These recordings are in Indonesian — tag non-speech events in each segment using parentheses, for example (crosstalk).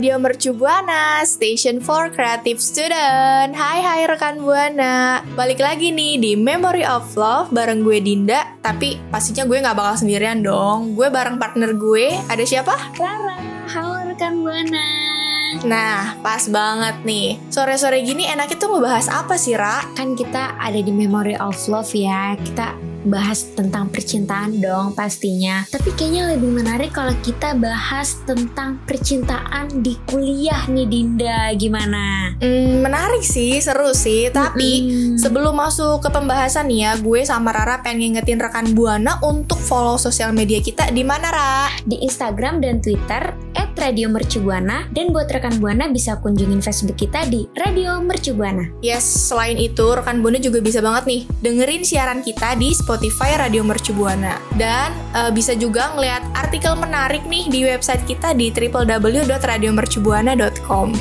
Radio Mercu Buana, Station for Creative Student. Hai hai rekan Buana, balik lagi nih di Memory of Love bareng gue Dinda. Tapi pastinya gue nggak bakal sendirian dong. Gue bareng partner gue. Ada siapa? Rara, halo rekan Buana. Nah, pas banget nih. Sore-sore gini enaknya tuh ngebahas apa sih, Ra? kan kita ada di Memory of Love ya kita bahas tentang percintaan dong pastinya tapi kayaknya lebih menarik kalau kita bahas tentang percintaan di kuliah nih Dinda gimana Hmm, menarik sih, seru sih. Tapi Mm-mm. sebelum masuk ke pembahasan nih ya, gue sama Rara pengen ngingetin rekan Buana untuk follow sosial media kita di mana, Ra? di Instagram dan Twitter Radio Mercubuana dan buat rekan Buana bisa kunjungin Facebook kita di Radio Mercubuana. Yes, selain itu rekan Buana juga bisa banget nih dengerin siaran kita di Spotify Radio Mercu Buana. Dan eh, bisa juga ngeliat artikel menarik nih di website kita di www.radiomercubuana.com.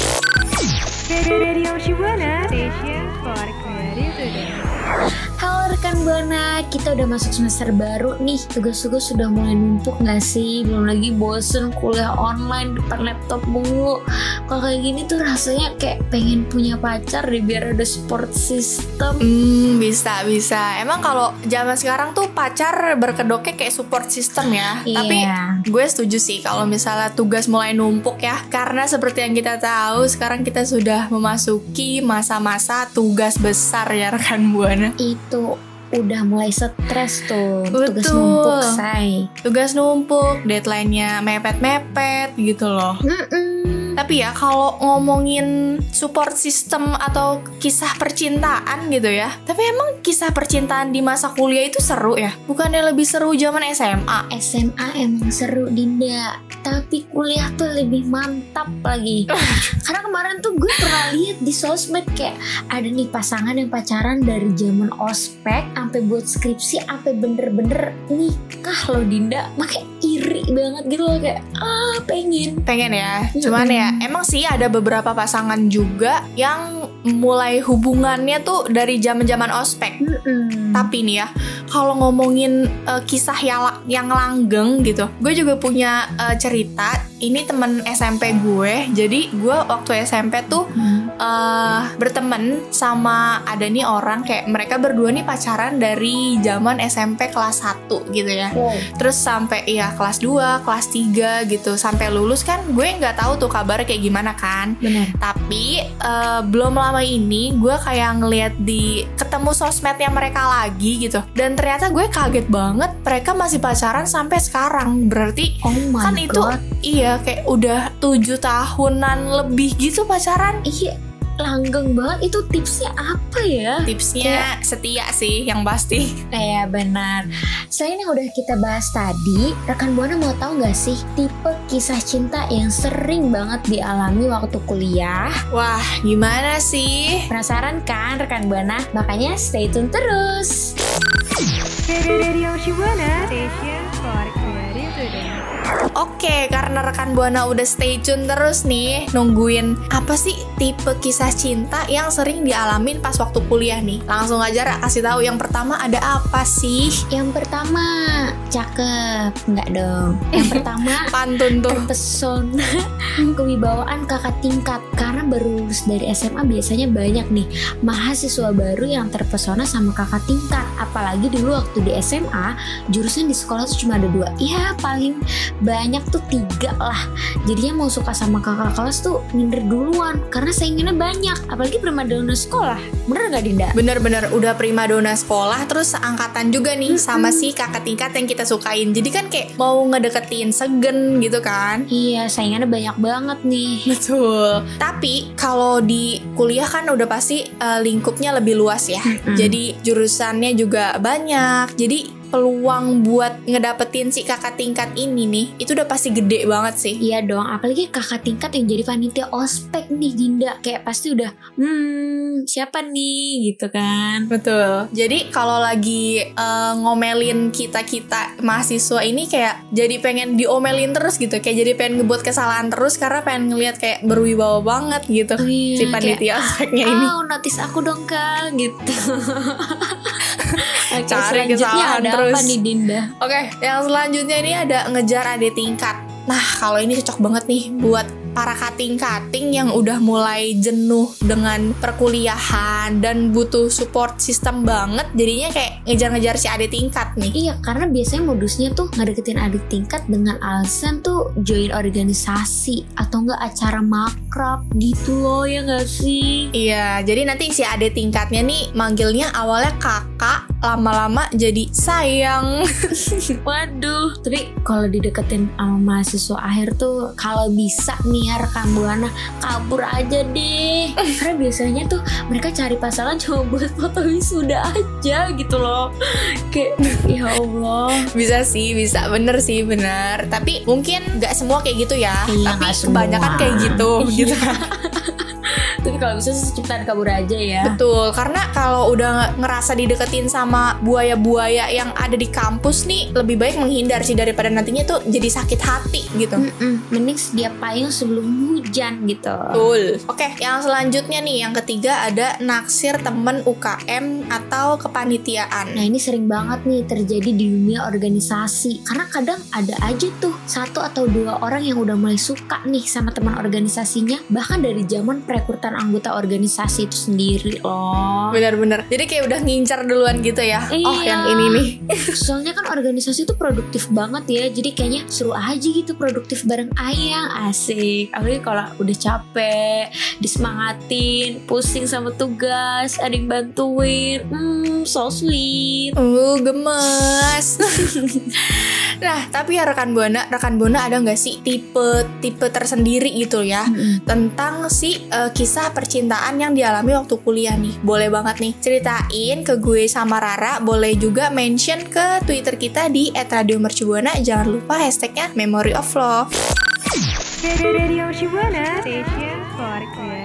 Radio Shibuana Station for Creative rekan Buana, kita udah masuk semester baru nih. Tugas-tugas sudah mulai numpuk gak sih? Belum lagi bosen kuliah online depan laptop mulu. Kalau kayak gini tuh rasanya kayak pengen punya pacar deh biar ada support system. Hmm, bisa bisa. Emang kalau zaman sekarang tuh pacar berkedoknya kayak support system ya. Tapi Iya. gue setuju sih kalau misalnya tugas mulai numpuk ya. Karena seperti yang kita tahu, sekarang kita sudah memasuki masa-masa tugas besar ya rekan Buana. Itu udah mulai stres tuh. Tugas Betul. numpuk, say. Tugas numpuk, deadline-nya mepet-mepet gitu loh. Mm-mm. Tapi ya kalau ngomongin support system atau kisah percintaan gitu ya. Tapi emang kisah percintaan di masa kuliah itu seru ya? Bukannya lebih seru zaman SMA? SMA emang seru Dinda Tapi kuliah tuh lebih mantap lagi (laughs) Karena kemarin tuh gue pernah lihat di sosmed Kayak ada nih pasangan yang pacaran dari zaman ospek Sampai buat skripsi Sampai bener-bener nikah loh Dinda Makanya iri banget gitu loh Kayak ah pengen Pengen ya. Cuman ya emang sih ada beberapa pasangan juga yang mulai hubungannya tuh dari zaman-zaman ospek. Mm-mm. Tapi nih ya, kalau ngomongin eh, kisah yang, yang langgeng gitu, gue juga punya eh, cerita. Ini temen SMP gue. Jadi gue waktu SMP tuh Hmm. eh berteman sama ada nih orang kayak mereka berdua nih pacaran dari zaman SMP kelas 1 gitu ya. Wow. Terus sampai ya kelas 2, kelas 3 gitu sampai lulus kan gue nggak tahu tuh kabarnya kayak gimana kan. Bener Tapi eh, belum lama ini gue kayak ngeliat di ketemu sosmednya mereka lagi gitu. Dan ternyata gue kaget banget mereka masih pacaran sampai sekarang. Berarti Oh my kan itu god iya kayak udah tujuh tahunan lebih gitu pacaran. Iya langgeng banget Itu tipsnya apa ya? Tipsnya setia sih yang pasti. (laughs) Iya benar. Selain yang udah kita bahas tadi, rekan buana mau tahu nggak sih tipe kisah cinta yang sering banget dialami waktu kuliah? Wah, gimana sih? Penasaran kan rekan buana? Makanya stay tune terus. Radio Shibuana Station. Oke, karena rekan Buana udah stay tune terus nih nungguin apa sih tipe kisah cinta yang sering dialamin pas waktu kuliah nih. Langsung aja Ra, kasih tahu yang pertama ada apa sih? Yang pertama, cakep. Enggak dong. Yang (laughs) pertama, Pantun tuh. terpesona (laughs) kewibawaan kakak tingkat karena baru lulus dari SMA biasanya banyak nih mahasiswa baru yang terpesona sama kakak tingkat. Apalagi dulu waktu di SMA jurusan di sekolah tuh cuma ada dua. Ya paling banyak tuh tiga lah. Jadinya mau suka sama kakak kelas tuh minder duluan karena saingannya banyak. Apalagi primadona sekolah. Bener nggak Dinda? Bener-bener udah prima dona sekolah terus angkatan juga nih sama si kakak tingkat yang kita sukain. Jadi kan kayak mau ngedeketin segen gitu kan. Iya saingannya banyak banget nih. Betul. Tapi kalau di kuliah kan udah pasti eh, lingkupnya lebih luas ya. Mm-mm. Jadi jurusannya juga banyak. Jadi peluang buat ngedapetin si kakak tingkat ini nih itu udah pasti gede banget sih. Iya dong, apalagi kakak tingkat yang jadi panitia ospek nih Dinda Kayak pasti udah, hmm siapa nih gitu kan Betul. Jadi kalau lagi eh, ngomelin kita-kita mahasiswa ini kayak jadi pengen diomelin terus gitu. Kayak jadi pengen ngebuat kesalahan terus karena pengen ngeliat kayak berwibawa banget gitu. Oh iya, si panitia ospeknya ini. Oh notis aku dong kak gitu (laughs) Oke Cari kesalahan ada terus. apa nih Dinda? Oke, yang selanjutnya ini ada ngejar adik tingkat. Nah, kalau ini cocok banget nih buat para kating-kating yang udah mulai jenuh dengan perkuliahan dan butuh support system banget. Jadinya kayak ngejar-ngejar si adik tingkat nih. Iya karena biasanya modusnya tuh ngedeketin adik tingkat dengan alasan tuh join organisasi Atau enggak acara makrab gitu loh ya gak sih? Iya, jadi nanti si adik tingkatnya nih manggilnya awalnya kakak, lama-lama jadi sayang. (laughs) Waduh, tapi kalau dideketin sama mahasiswa akhir tuh kalau bisa nih ya rekan buana kabur aja deh. (laughs) Karena biasanya tuh mereka cari pasangan cuma buat foto wisuda aja gitu loh. Kayak (laughs) ya Allah. bisa sih, bisa bener sih bener. Tapi mungkin nggak semua kayak gitu ya. Iya, Tapi kebanyakan kayak gitu, gitu kan. (laughs) Tapi kalau bisa sih cepetan kabur aja ya. Betul, karena kalau udah ngerasa dideketin sama buaya-buaya yang ada di kampus nih, lebih baik menghindar sih daripada nantinya tuh jadi sakit hati gitu. Mm-mm, mending sedia payung sebelum hujan gitu. Betul. Oke, yang selanjutnya nih, yang ketiga ada naksir temen UKM atau kepanitiaan. Nah ini sering banget nih terjadi di dunia organisasi Karena kadang ada aja tuh satu atau dua orang yang udah mulai suka nih sama teman organisasinya Bahkan dari zaman perekrutan anggota organisasi itu sendiri loh Bener-bener. Jadi kayak udah ngincar duluan gitu ya. Oh, Iya. yang ini nih. (laughs) Soalnya kan organisasi itu produktif banget ya Jadi kayaknya seru aja gitu produktif bareng Ayang Asik Apalagi kalau udah capek Disemangatin Pusing sama tugas Ada yang bantuin Hmm so sweet Uh, gemes. (laughs) nah, tapi ya rekan Buana, rekan Buana ada nggak sih tipe-tipe tersendiri gitu ya Mm-mm. tentang si eh, kisah percintaan yang dialami waktu kuliah nih? Boleh banget nih ceritain ke gue sama Rara. Boleh juga mention ke Twitter kita di @radiomercubuana. Jangan lupa hashtagnya Memory of Love. Radio Shibuana Station for.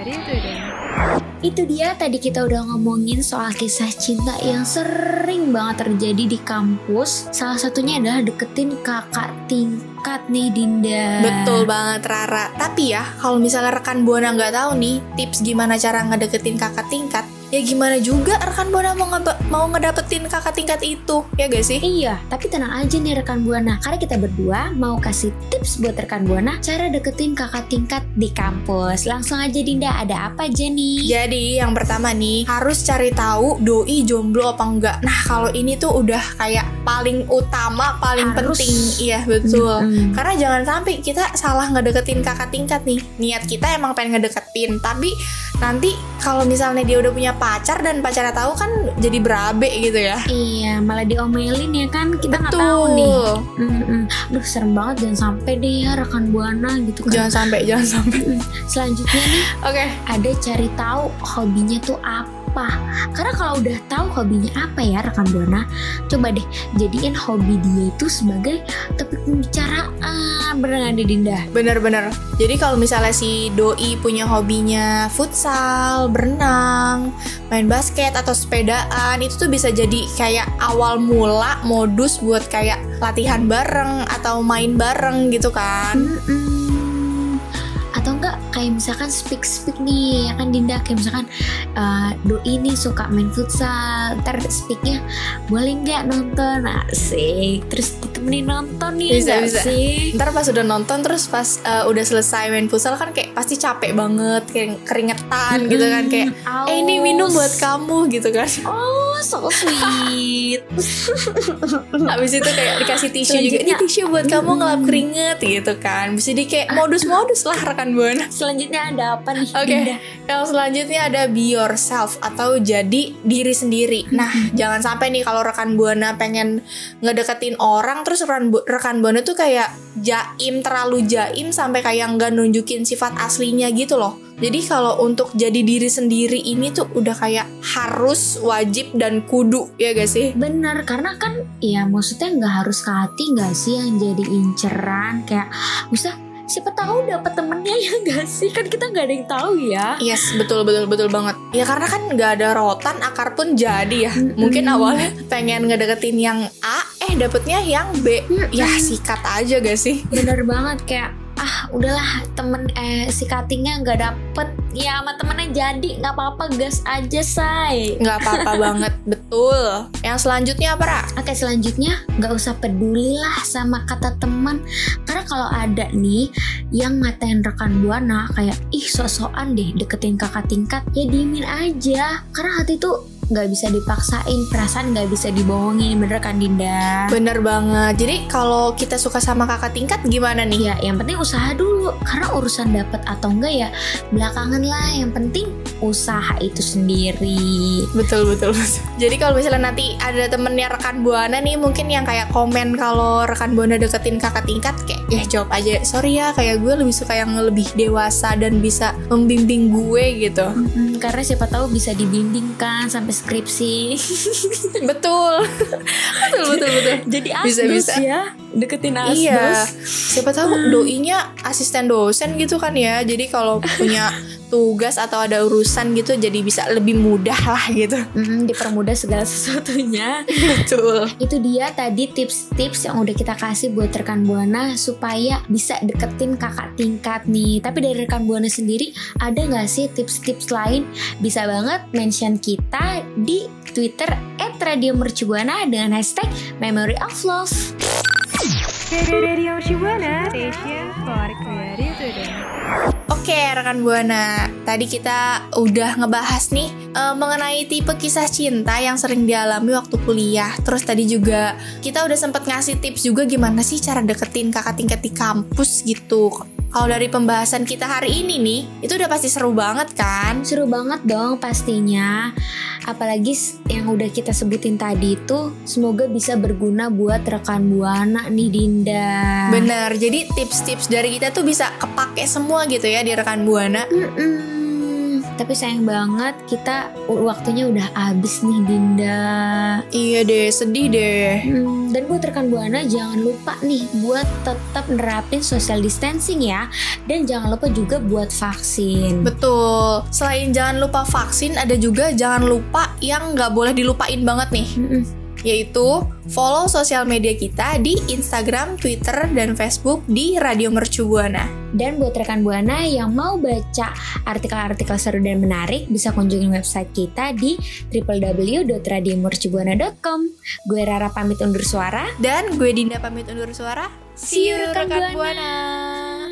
Itu dia tadi kita udah ngomongin soal kisah cinta yang sering banget terjadi di kampus. Salah satunya adalah deketin kakak tingkat nih Dinda. Betul banget Rara. Tapi ya, kalau misalnya rekan Buana nggak tahu nih tips gimana cara ngedeketin kakak tingkat, ya gimana juga rekan Buana mau ngebe- mau ngedapetin kakak tingkat itu, ya gak sih? Iya, tapi tenang aja nih rekan Buana. Karena kita berdua mau kasih tips buat rekan Buana cara deketin kakak tingkat di kampus. Langsung aja Dinda, ada apa aja nih? Jadi yang pertama nih harus cari tahu doi jomblo apa enggak. Nah kalau ini tuh udah kayak paling utama, paling Harus. penting, iya betul. Mm-mm. Karena jangan sampai kita salah ngedeketin kakak tingkat nih. Niat kita emang pengen ngedeketin, tapi nanti kalau misalnya dia udah punya pacar dan pacarnya tahu kan jadi berabe gitu ya. Iya, malah diomelin ya kan kita nggak tahu nih. Mm-mm. Duh serem banget jangan sampai deh ya rekan buana gitu kan. Jangan sampai, jangan sampai. Selanjutnya nih Oke. ada cari tahu hobinya tuh apa. Karena kalau udah tahu hobinya apa ya rekan buana, coba deh jadiin hobi dia itu sebagai topik pembicaraan. Bener nggak nih, Dinda? Bener-bener. Jadi kalau misalnya si doi punya hobinya futsal, berenang, main basket atau sepedaan, itu tuh bisa jadi kayak awal mula modus buat kayak latihan bareng atau main bareng gitu kan. Atau enggak kayak misalkan speak speak nih ya kan Dinda? Kayak misalkan eh, doi ini suka main futsal ntar speaknya boleh nggak nonton? Asik. Terus ditemenin nonton nih Bisa, bisa. sih? Ntar pas udah nonton terus pas uh, udah selesai main futsal kan kayak pasti capek banget kayak keringetan gitu kan kayak eh ini minum buat kamu gitu kan. Oh so sweet. (laughs) Habis itu kayak dikasih tisu juga Ini tisu buat kamu ngelap keringet gitu kan. Bisa di kayak modus-modus lah rekan Buana selanjutnya ada apa nih? Oke, Dinda? yang selanjutnya ada be yourself atau jadi diri sendiri. Nah, jangan sampai nih kalau rekan buana pengen ngedeketin orang terus rekan Bu- rekan buana tuh kayak jaim terlalu jaim sampai kayak nggak nunjukin sifat aslinya gitu loh. Jadi kalau untuk jadi diri sendiri ini tuh udah kayak harus wajib dan kudu ya gak sih? Bener, karena kan ya maksudnya nggak harus ke hati nggak sih yang jadi inceran kayak maksudnya siapa tahu dapat temennya (laughs) ya nggak sih kan kita nggak ada yang tahu ya. Yes, betul betul betul banget. Ya karena kan nggak ada rotan, akar pun jadi ya. Mungkin awalnya pengen ngedeketin yang A, eh dapetnya yang B. Ya sikat aja gak sih? Bener banget kayak udahlah temen eh si cuttingnya nggak dapet ya sama temennya jadi nggak apa-apa gas aja say. Nggak apa-apa (laughs) banget, betul. Yang selanjutnya apa, Ra? Oke selanjutnya nggak usah peduli lah sama kata teman karena kalau ada nih yang ngatain rekan buana kayak ih sok-sokan deh deketin kakak tingkat ya diemin aja karena hati tuh nggak bisa dipaksain perasaan nggak bisa dibohongin bener kan Dinda Bener banget. Jadi kalau kita suka sama kakak tingkat gimana nih? ya yang penting usaha dulu karena urusan dapat atau enggak ya belakangan lah yang penting usaha itu sendiri Betul betul betul. Jadi kalau misalnya nanti ada temennya rekan buana nih mungkin yang kayak komen kalau rekan buana deketin kakak tingkat kayak ya jawab aja sorry ya kayak gue lebih suka yang lebih dewasa dan bisa membimbing gue gitu. Mm, karena siapa tahu bisa dibimbing kan sampai skripsi (laughs) betul. betul betul betul. jadi Bisa, bisa. ya deketin asdos Iya, siapa tahu doinya asisten dosen gitu kan ya. Jadi kalau punya (laughs) tugas atau ada urusan gitu jadi bisa lebih mudah lah gitu. Mm, dipermudah segala sesuatunya (laughs) Betul. itu dia tadi tips-tips yang udah kita kasih buat rekan buana supaya bisa deketin kakak tingkat nih tapi dari rekan buana sendiri ada nggak sih tips-tips lain bisa banget mention kita di Twitter @radiomercubuana dengan hashtag Memory of Love. Radio Student. Oke, rekan Buana. Tadi kita udah ngebahas nih eh, mengenai tipe kisah cinta yang sering dialami waktu kuliah. Terus tadi juga kita udah sempet ngasih tips juga gimana sih cara deketin kakak tingkat di kampus gitu. Kalau dari pembahasan kita hari ini nih, itu udah pasti seru banget kan? Seru banget dong pastinya. Apalagi yang udah kita sebutin tadi itu semoga bisa berguna buat rekan buana nih Dinda. Bener, jadi tips-tips dari kita tuh bisa kepake semua gitu ya di rekan Buana. Mm-mm. Tapi sayang banget kita waktunya udah habis nih Dinda. Iya deh, sedih deh. Hmm, dan buat rekan buana jangan lupa nih buat tetap nerapin social distancing ya. Dan jangan lupa juga buat vaksin. Betul. Selain jangan lupa vaksin, ada juga jangan lupa yang nggak boleh dilupain banget nih. Mm-mm. Yaitu follow sosial media kita di Instagram, Twitter, dan Facebook di Radio Mercu Buana. Dan buat rekan buana yang mau baca artikel-artikel seru dan menarik bisa kunjungin website kita di www.radiomercubuana.com. Gue Rara pamit undur suara. Dan gue Dinda pamit undur suara. See you rekan rekan buana. Kamu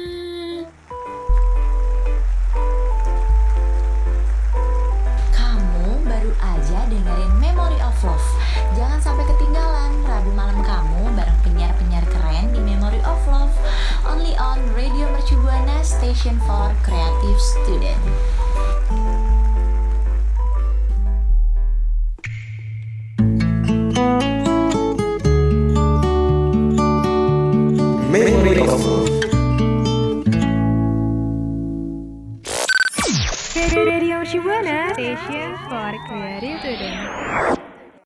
Love. Jangan sampai ketinggalan Rabu malam kamu bareng penyiar-penyiar keren di Memory of Love. Only on Radio Mercu Buana Station for Creative Student.